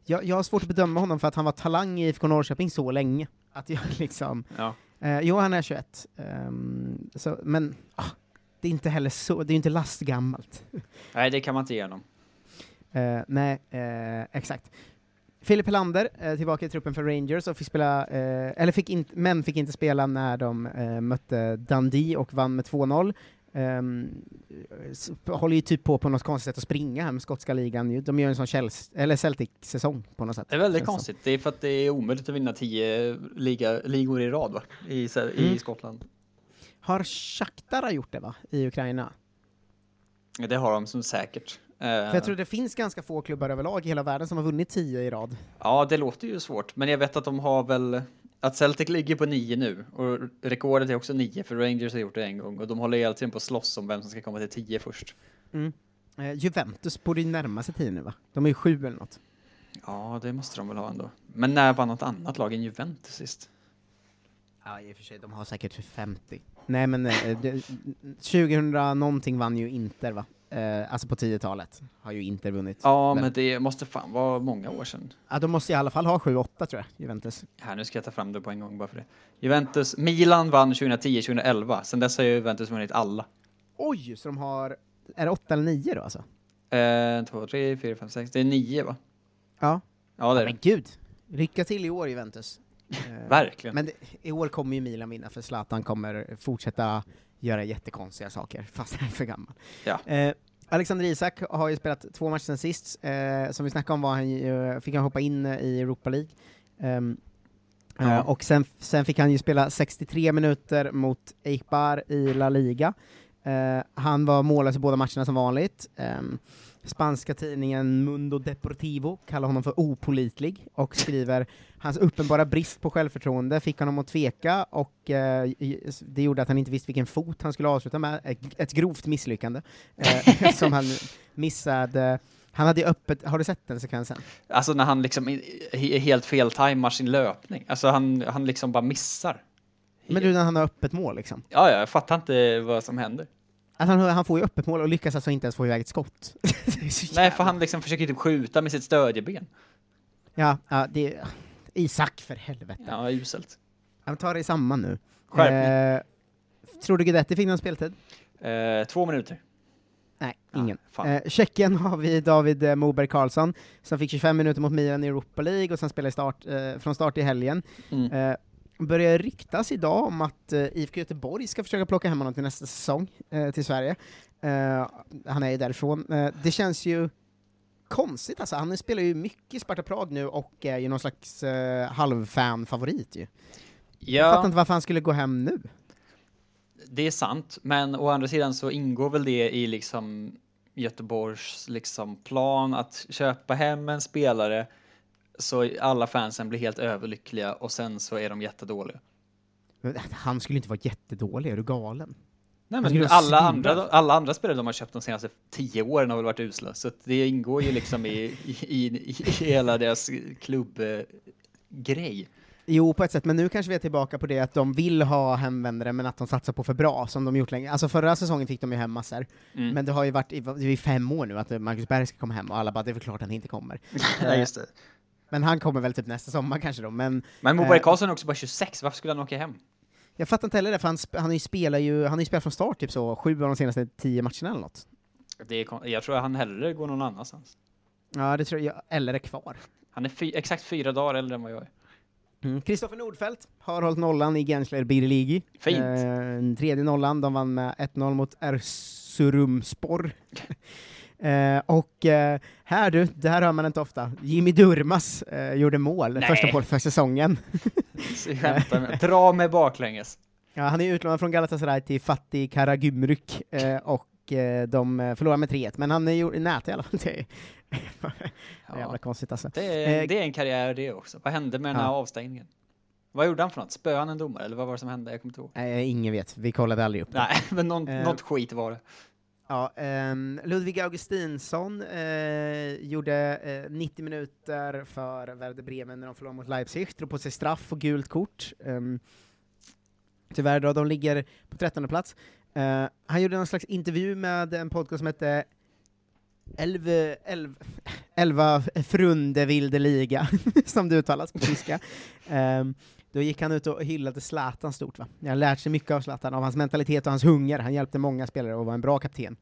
jag, jag har svårt att bedöma honom för att han var talang i IFK Norrköping så länge. Att jag liksom... Ja. Eh, jo, han är 21. Ehm, så, men ah, det är inte heller så, det är inte lastgammalt. Nej, det kan man inte ge honom. Eh, nej, eh, exakt. Filip Helander, eh, tillbaka i truppen för Rangers, och fick spela, eh, eller fick in, men fick inte spela när de eh, mötte Dundee och vann med 2-0. Um, håller ju typ på på något konstigt sätt att springa här med skotska ligan. De gör en sån Chelsea, eller Celtic-säsong på något sätt. Det är väldigt konstigt. Det är för att det är omöjligt att vinna tio liga, ligor i rad va? I, i Mm. Skottland. Har Shakhtar gjort det va, i Ukraina? Det har de som säkert. För jag tror det finns ganska få klubbar överlag i hela världen som har vunnit tio i rad. Ja, det låter ju svårt, men jag vet att de har väl att Celtic ligger på nio nu och rekordet är också nio för Rangers har gjort det en gång och de håller hela tiden på att slåss om vem som ska komma till tio först. Mm. Eh, Juventus borde ju närma sig tio nu va? De är ju sju eller något. Ja, det måste de väl ha ändå. Men när vann något annat lag än Juventus sist? Ja, i och för sig, de har säkert 50. Nej men, eh, det, 2000 någonting vann ju Inter va? Eh, alltså på 10-talet har ju Inter vunnit. Ja, Men- men det måste fan vara många år sedan. Ja, de måste i alla fall ha 7-8 tror jag, Juventus. Här, nu ska jag ta fram det på en gång bara för det. Juventus, Milan vann 2010-2011. Sen dess har ju Juventus vunnit alla. Oj, så de har, är det 8 eller 9 då alltså? Eh, två, tre, fyra, fem, sex. Det är nio va? Ja. Ja, det är Men det. gud, lycka till i år Juventus. Eh, Verkligen. Men det, i år kommer ju Milan vinna, för Zlatan kommer fortsätta göra jättekonstiga saker, fast han är för gammal. Ja. Eh, Alexander Isak har ju spelat två matcher sen sist, eh, som vi snackade om var han, ju- eh, fick han hoppa in eh, i Europa League. Ehm, Ja. eh, och sen, sen fick han ju spela 63 minuter mot Eichbar i La Liga. Han var mållös i båda matcherna som vanligt. Ehm, spanska tidningen Mundo Deportivo kallar honom för opolitlig och skriver hans uppenbara brist på självförtroende fick honom att tveka och eh, det gjorde att han inte visste vilken fot han skulle avsluta med. Ett, grovt misslyckande. Eh, som han missade. Han hade ju öppet, har du sett den sekvensen? Alltså när han liksom helt feltajmar sin löpning. Alltså han, han liksom bara missar. Men du, när han har öppet mål liksom. Ja, ja, jag fattar inte vad som händer. Att han, han får ju öppet mål och lyckas alltså inte ens få iväg ett skott. Nej, för han liksom försöker typ skjuta med sitt stödjeben. Ja, ja det... Isak, för helvete. Ja, uselt. Han tar det samman nu. Skärpning. Eh, tror du Guidetti fick någon speltid? Eh, två minuter. Nej, ingen. fan. Eh, Tjeckien har vi David eh, Moberg Karlsson, som fick 25 minuter mot Milan i Europa League och sen spelade start, eh, från start i helgen. Mm. Eh, börjar ryktas idag om att eh, IFK Göteborg ska försöka plocka hem honom till nästa säsong, eh, till Sverige. Eh, han är ju därifrån. Det känns ju konstigt alltså, han spelar ju mycket i Sparta Prag nu och är ju någon slags eh, halvfan-favorit ju. Jag fattar Ja, inte varför han skulle gå hem nu. det är sant, men å andra sidan så ingår väl det i liksom Göteborgs liksom plan att köpa hem en spelare så alla fansen blir helt överlyckliga och sen så är de jättedåliga. Men Han skulle inte vara jättedålig, är du galen? Nej, men alla andra, alla andra spelare de har köpt de senaste tio åren har väl varit usla, så det ingår ju liksom i, i, i, i hela deras klubbgrej. Jo, på ett sätt, men nu kanske vi är tillbaka på det att de vill ha hemvändare, men att de satsar på för bra, som de gjort länge. Alltså förra säsongen fick de ju hem massor, Mm. men det har ju varit i, i fem år nu att Marcus Berg ska komma hem, och alla bara, det är väl klart att han inte kommer. Nej, just det. Men han kommer väl typ nästa sommar kanske då, men... Men Moberg eh, Karlsson är också bara 26, varför skulle han åka hem? Jag fattar inte heller det, för han, han, ju spelar ju, han har ju spelat från start typ så, sju av de senaste tio matcherna eller något. Det är, jag tror att han hellre går någon annanstans. Ja, det tror jag, eller är kvar. Han är fy, exakt fyra dagar äldre än vad jag är. Mm. Kristoffer Nordfeldt har hållit nollan i Gensler Birligi. Fint. Eh, tredje nollan, de vann med 1-0 mot Erzurumspor. eh, och eh, här du, det här hör man inte ofta, Jimmy Durmas eh, gjorde mål, Nej. första mål för säsongen. Skämtar med. Dra mig baklänges. ja, han är utlånad från Galatasaray till Fatih Karagümrük eh, och eh, de eh, förlorade med 3-1, men han är ju nät i alla fall. Det är Ja. jävla konstigt alltså. Det är, det är en karriär det också. Vad hände med den här Ja. avstängningen? Vad gjorde han för något? Spöade han en domare eller vad var det som hände? Jag kommer inte ihåg. Nej, ingen vet, vi kollade aldrig upp det. Nej, men någon, Eh. något skit var det. Ja, um, Ludvig Augustinsson uh, gjorde eh, uh, 90 minuter för Werder Bremen när de förlorade mot Leipzig, drog på sig straff och gult kort. Um, tyvärr då, de ligger på 13 plats. Uh, han gjorde någon slags intervju med en podcast som hette Elve, elv, Elva Frunde Wilde Liga, som det uttalas på tyska. Ehm, då gick han ut och hyllade Zlatan stort. Va? Jag har lärt sig mycket av Zlatan, av hans mentalitet och hans hunger. Han hjälpte många spelare och var en bra kapten.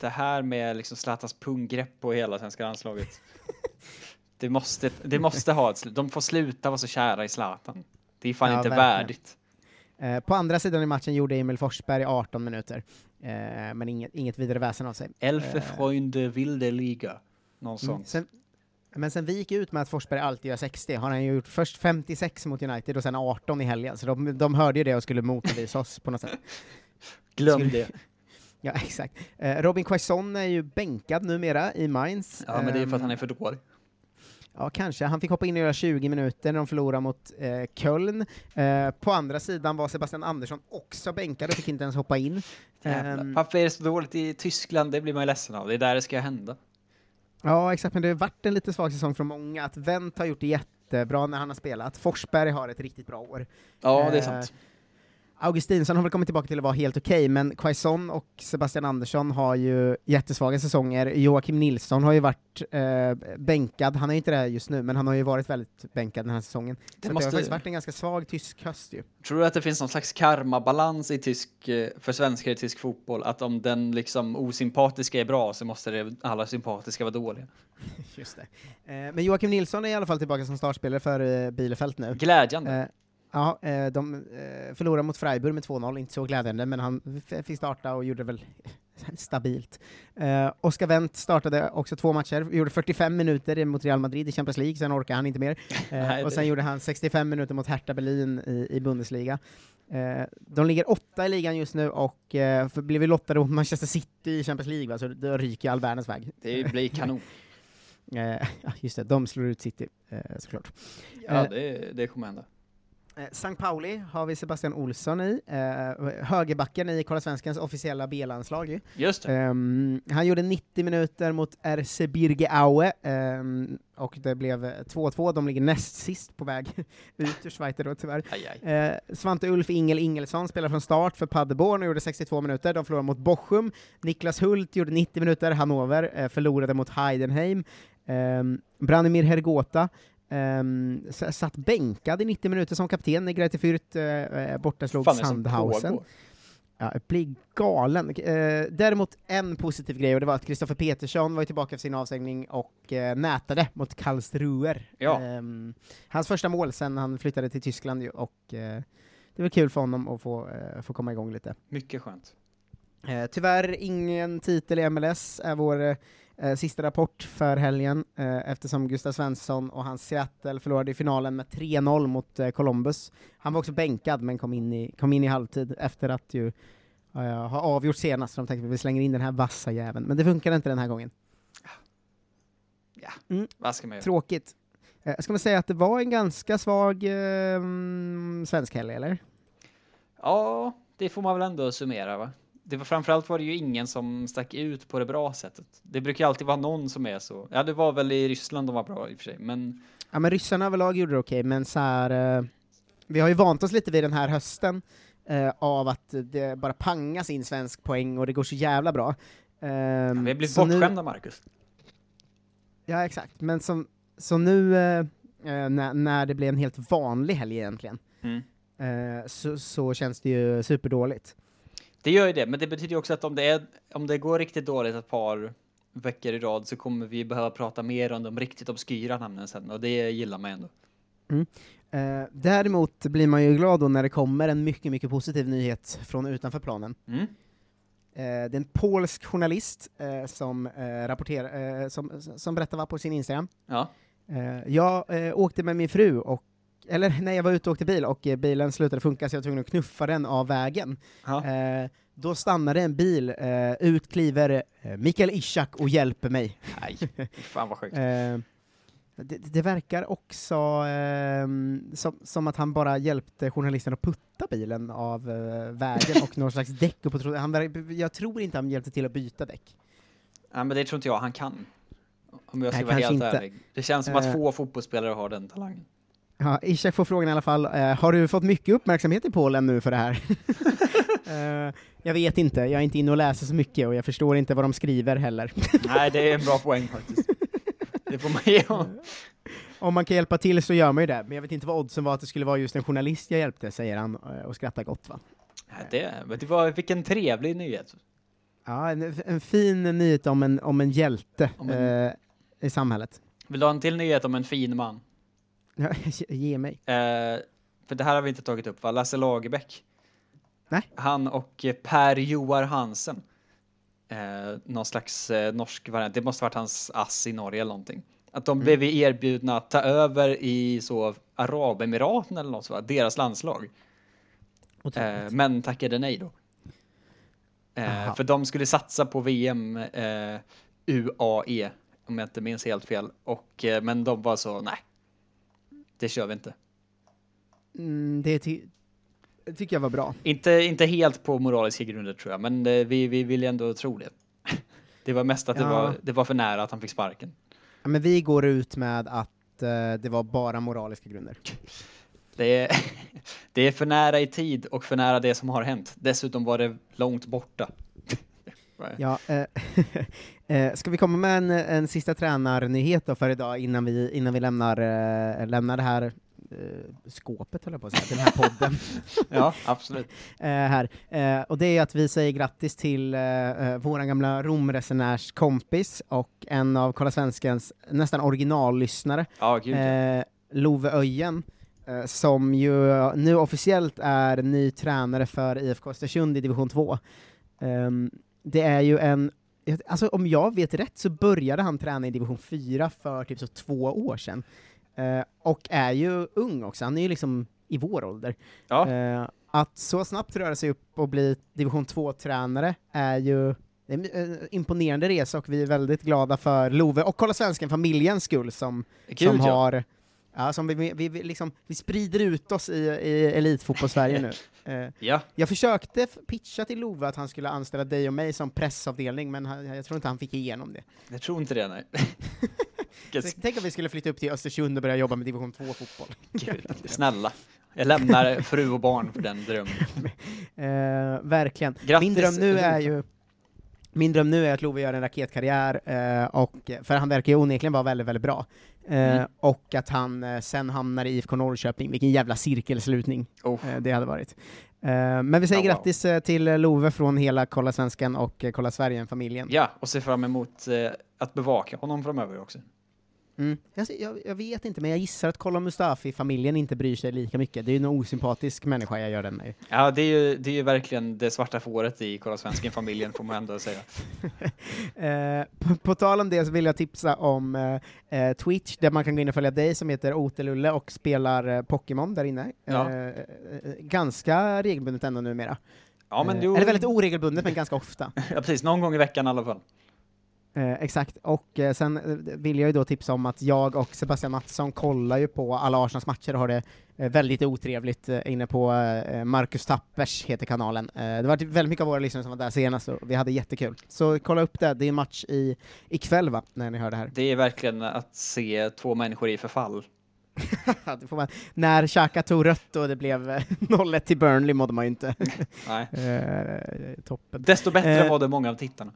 Det här med liksom Zlatans punggrepp på hela svenska landslaget. det, måste, det måste ha ett slut. De får sluta vara så kära i Zlatan. Det är fan Ja, inte verkligen. värdigt. Eh, på andra sidan i matchen gjorde Emil Forsberg 18 minuter, eh, men inget, inget vidare väsen av sig. Elfe Eh, Freunde Wilde Liga. Någon mm, sån. sen, men sen vi gick ut med att Forsberg alltid gör 60, har han ju gjort först 56 mot United och sen 18 i helgen, så de, de hörde ju det och skulle motbevisa oss på något sätt. Glöm skulle- det. Ja, exakt. Eh, Robin Quaison är ju bänkad numera i Mainz. Ja, men det är för att Ehm, han är för dålig. Ja, kanske. Han fick hoppa in och göra 20 minuter när de förlorade mot eh, Köln. Eh, på andra sidan var Sebastian Andersson också bänkad och fick inte ens hoppa in. Jävlar. Ehm, Varför är det så dåligt i Tyskland? Det blir man ju ledsen av. Det är där det ska hända. Ja, exakt, men det har varit en lite svag säsong för många. Att Wendt har gjort det jättebra när han har spelat. Forsberg har ett riktigt bra år. Ja, det är Eh, sant. Augustinsson har väl kommit tillbaka till att vara helt okej, men Quaison och Sebastian Andersson har ju jättesvaga säsonger. Joakim Nilsson har ju varit eh, bänkad, han är ju inte det just nu, men han har ju varit väldigt bänkad den här säsongen. Så det, måste- har faktiskt varit en ganska svag tysk höst ju. Tror du att det finns någon slags karmabalans i tysk, eh, för svenskar i tysk fotboll? Att om den liksom osympatiska är bra så måste det, alla sympatiska vara dåliga? Just det. Eh, men Joakim Nilsson är i alla fall tillbaka som startspelare för eh, Bielefeld nu. Glädjande. Ja, eh, de eh, förlorade mot Freiburg med 2-0, inte så glädjande, men han fick starta och gjorde väl stabilt. Eh, Oskar Wendt startade också två matcher, gjorde 45 minuter mot Real Madrid i Champions League, sen orkade han inte mer. Eh, och sen det- gjorde han 65 minuter mot Hertha Berlin i, i Bundesliga. Eh, de ligger åtta i ligan just nu och eh, blev lottade mot Manchester City i Champions League, va? så då ryker all världens väg. Det blir kanon. Eh, just det, de slår ut City, såklart. Ja, det, det kommer hända. Eh, St. Pauli har vi Sebastian Olsson i, eh, högerbacken i Kolla Svenskans officiella B-landslag ju. Just. Ehm, han gjorde 90 minuter mot RC Birge Aue, ehm, och det blev 2-2, de ligger näst sist på väg ut ur Schweiz då tyvärr. Aj, aj. Eh, Svante Ulf Ingel Ingelsson spelar från start för Paderborn och gjorde 62 minuter, de förlorade mot Bochum. Niklas Hult gjorde 90 minuter, Hannover eh, förlorade mot Heidenheim. Um, Branimir Hergota um, satt bänkad i 90 minuter som kapten när Grete Fürth uh, som Sandhausen. Ja, jag blir galen. Eh, däremot en positiv grej, och det var att Kristoffer Petersson var tillbaka för sin avstängning och eh, nätade mot Karlsruher. Ja. Ehm, hans första mål sen han flyttade till Tyskland och eh, det var kul för honom att få, få komma igång lite. Mycket skönt. Tyvärr ingen titel i MLS, är vår eh, sista rapport för helgen, eh, eftersom Gustav Svensson och hans Seattle förlorade i finalen med 3-0 mot eh, Columbus. Han var också bänkad, men kom in i, kom in i halvtid efter att ju eh, ha avgjort senast, de tänkte att vi slänger in den här vassa jäveln. Men det funkade inte den här gången. Ja, Mm. vad ska man göra? Tråkigt. Eh, ska man säga att det var en ganska svag eh, mm, svensk helg, eller? Ja, det får man väl ändå summera va? Det var framförallt var det ju ingen som stack ut på det bra sättet. Det brukar alltid vara någon som är så. Ja, det var väl i Ryssland de var bra i och för sig, men Ja, men ryssarna överlag gjorde det okej, men så här, eh, vi har ju vant oss lite vid den här hösten eh, av att det bara pangas in svensk poäng och det går så jävla bra. Ehm, vi har blivit nu- bortskämda, Marcus. Ja, exakt. Men som, så nu, eh, eh, när, när det blir en helt vanlig helg egentligen, Mm. eh, så, så känns det ju superdåligt. Det gör ju det, men det betyder ju också att om det, är, om det går riktigt dåligt ett par veckor i rad så kommer vi behöva prata mer om de riktigt obskyra namnen sen och det gillar man ändå. Mm. Eh, däremot blir man ju glad då när det kommer en mycket, mycket positiv nyhet från utanför planen. Mm. Eh, det är en polsk journalist eh, som, eh, rapporterar, eh, som, som berättar på sin Instagram. Ja. Eh, jag åkte med min fru, och, eller nej, jag var ute och åkte bil, och eh, bilen slutade funka så jag var tvungen att knuffa den av vägen. Ja. Eh, då stannade en bil, eh, ut kliver eh, Mikael Ishak och hjälper mig. Nej, fan vad sjukt. Eh, det, det verkar också ehm, som, som att han bara hjälpte journalisten att putta bilen av eh, vägen och någon slags däck upp och han, Jag tror inte han hjälpte till att byta däck. Ja, men det tror inte jag han kan. Om jag ska Nej, vara helt inte. ärlig. Det känns som att Eh. få fotbollsspelare har den talangen. Ja, Ishak får frågan i alla fall, eh, har du fått mycket uppmärksamhet i Polen nu för det här? Eh, jag vet inte, jag är inte inne och läser så mycket och jag förstår inte vad de skriver heller. Nej, det är en bra poäng faktiskt. Det får man ge honom. Om man kan hjälpa till så gör man ju det, men jag vet inte vad oddsen var att det skulle vara just en journalist jag hjälpte, säger han eh, och skrattar gott va. Ja, det, men det var, vilken trevlig nyhet. Ja, en, en fin nyhet om en, om en hjälte Om en- eh, i samhället. Vill du ha en till nyhet om en fin man? Ge mig. Eh, för det här har vi inte tagit upp va? Lasse Lagerbäck. Nej. Han och Per Joar Hansen. Eh, någon slags eh, norsk variant. Det måste varit hans ass i Norge eller någonting. Att de blev erbjudna att ta över i så Arabemiraten eller något så, va? deras landslag. Eh, men tackade nej då. Eh, för de skulle satsa på VM eh, UAE, om jag inte minns helt fel. Och, eh, men de var så, nej, det kör vi inte. Mm, det, ty det tycker jag var bra. Inte, inte helt på moraliska grunder tror jag, men eh, vi, vi vill ändå tro det. Det var mest att det, Ja. var, det var för nära att han fick sparken. Ja, men vi går ut med att eh, det var bara moraliska grunder. Det är, det är för nära i tid och för nära det som har hänt. Dessutom var det långt borta. Ja, eh, eh, ska vi komma med en, en sista tränarnyhet då för idag innan vi, innan vi lämnar, eh, lämnar det här eh, skåpet, höll jag på att säga, den här podden. Ja, absolut. eh, här. Eh, och det är att vi säger grattis till eh, eh, våran gamla Romresenärs kompis och en av Kolla Svenskans nästan originallyssnare, Ja, gud. eh, Love Öjen, som ju nu officiellt är ny tränare för IFK Östersund i division 2. Ehm, det är ju en, alltså om jag vet rätt så började han träna i division 4 för typ så två år sedan. Eh, och är ju ung också, han är ju liksom i vår ålder. Ja. Eh, att så snabbt röra sig upp och bli division 2-tränare är ju en imponerande resa och vi är väldigt glada för Love och Kolla Svensken, familjens skull, som, Kul, som ja. har Ja, som vi, vi, vi, liksom, vi sprider ut oss i, i elitfotbollssverige nu. Eh, Ja. Jag försökte pitcha till Love att han skulle anställa dig och mig som pressavdelning, men han, jag tror inte han fick igenom det. Jag tror inte det, nej. Tänk om vi skulle flytta upp till Östersund och börja jobba med division 2-fotboll. Gud, snälla. Jag lämnar fru och barn för den drömmen. Eh, verkligen. Grattis, min dröm nu är ju min dröm nu är att Love gör en raketkarriär, eh, och, för han verkar ju onekligen vara väldigt, väldigt bra. Eh, Mm. Och att han eh, sen hamnar i IFK Norrköping, vilken jävla cirkelslutning Oh. det hade varit. Men vi säger Ja, wow. grattis till Love från hela Kolla Svenskan och Kolla Sverige-familjen. Ja, och ser fram emot att bevaka honom framöver också. Mm. Jag, jag, jag vet inte, men jag gissar att Kolla Mustafi-familjen inte bryr sig lika mycket. Det är ju en osympatisk människa jag gör den med. Ja, det är ju, det är ju verkligen det svarta fåret i Kolla Svensken-familjen, får man ändå säga. Eh, på, på tal om det så vill jag tipsa om eh, eh, Twitch, där man kan gå in och följa dig som heter Otelulle och spelar eh, Pokémon där inne. Ja. Eh, eh, ganska regelbundet ändå numera. Ja, men jo- Eller väldigt oregelbundet, men ganska ofta. Ja, precis. Någon gång i veckan i alla fall. Eh, exakt, och eh, sen eh, vill jag ju då tipsa om att jag och Sebastian Mattsson kollar ju på alla Arsenals matcher och har det eh, väldigt otrevligt eh, inne på eh, Marcus Tappers, heter kanalen. Det var väldigt mycket av våra lyssnare som var där senast och vi hade jättekul. Så kolla upp det, det är match i, ikväll va, när ni hör det här. Det är verkligen att se två människor i förfall. Man. När Xhaka tog rött och det blev eh, 0-1 till Burnley mådde man ju inte. Nej. Toppen. Desto bättre Eh, mådde många av tittarna.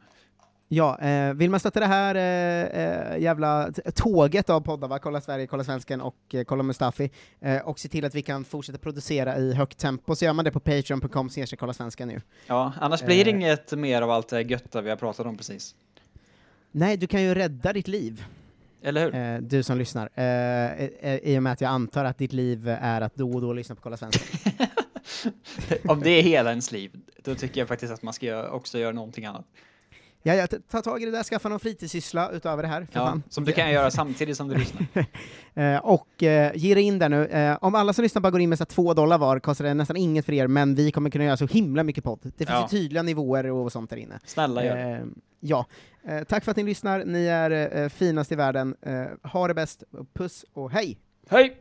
Ja, eh, vill man stötta det här eh, eh, jävla tåget av poddar, va? Kolla Sverige, Kolla Svensken och eh, Kolla Mustafi, eh, och se till att vi kan fortsätta producera i högt tempo, så gör man det på patreon.com Kolla Svensken nu. Ja, annars blir det Eh. inget mer av allt det götta vi har pratat om precis. Nej, du kan ju rädda ditt liv. Eller hur? Du som lyssnar. I och med att jag antar att ditt liv är att då och då lyssna på Kolla Svensken. Om det är hela ens liv, då tycker jag faktiskt att man ska också göra någonting annat. Ja, ja, ta tag i det där, skaffa någon fritidssyssla utöver det här, för Ja, fan. som du kan göra samtidigt som du lyssnar. Eh, och eh, ge dig in där nu. Eh, om alla som lyssnar bara går in med så här två dollar var, kostar det nästan inget för er, men vi kommer kunna göra så himla mycket podd. Det finns Ja. ju tydliga nivåer och sånt där inne. Snälla gör. Eh, ja. Eh, tack för att ni lyssnar, ni är eh, finast i världen. Eh, ha det bäst, puss och hej! Hej!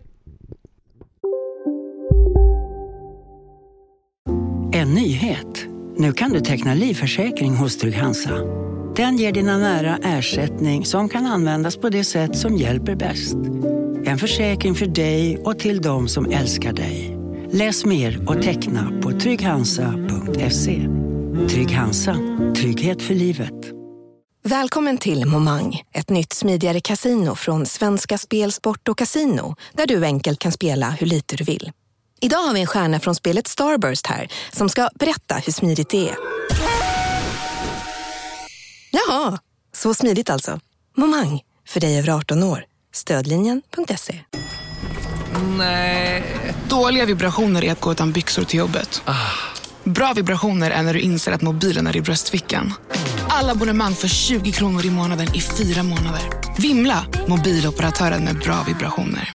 En nyhet. Nu kan du teckna livförsäkring hos Trygg-Hansa. Den ger dina nära ersättning som kan användas på det sätt som hjälper bäst. En försäkring för dig och till de som älskar dig. Läs mer och teckna på trygghansa.se. Trygg Hansa. Trygghet för livet. Välkommen till Momang, ett nytt smidigare kasino från Svenska Spel, Sport och Casino, där du enkelt kan spela hur lite du vill. Idag har vi en stjärna från spelet Starburst här, som ska berätta hur smidigt det är. Jaha, så smidigt alltså. Momang, för dig över 18 år. Stödlinjen.se. Nej. Dåliga vibrationer är att gå utan byxor till jobbet. Bra vibrationer är när du inser att mobilen är i bröstfickan. Alla abonnemang för 20 kronor i månaden i fyra månader. Vimla! Mobiloperatören med bra vibrationer.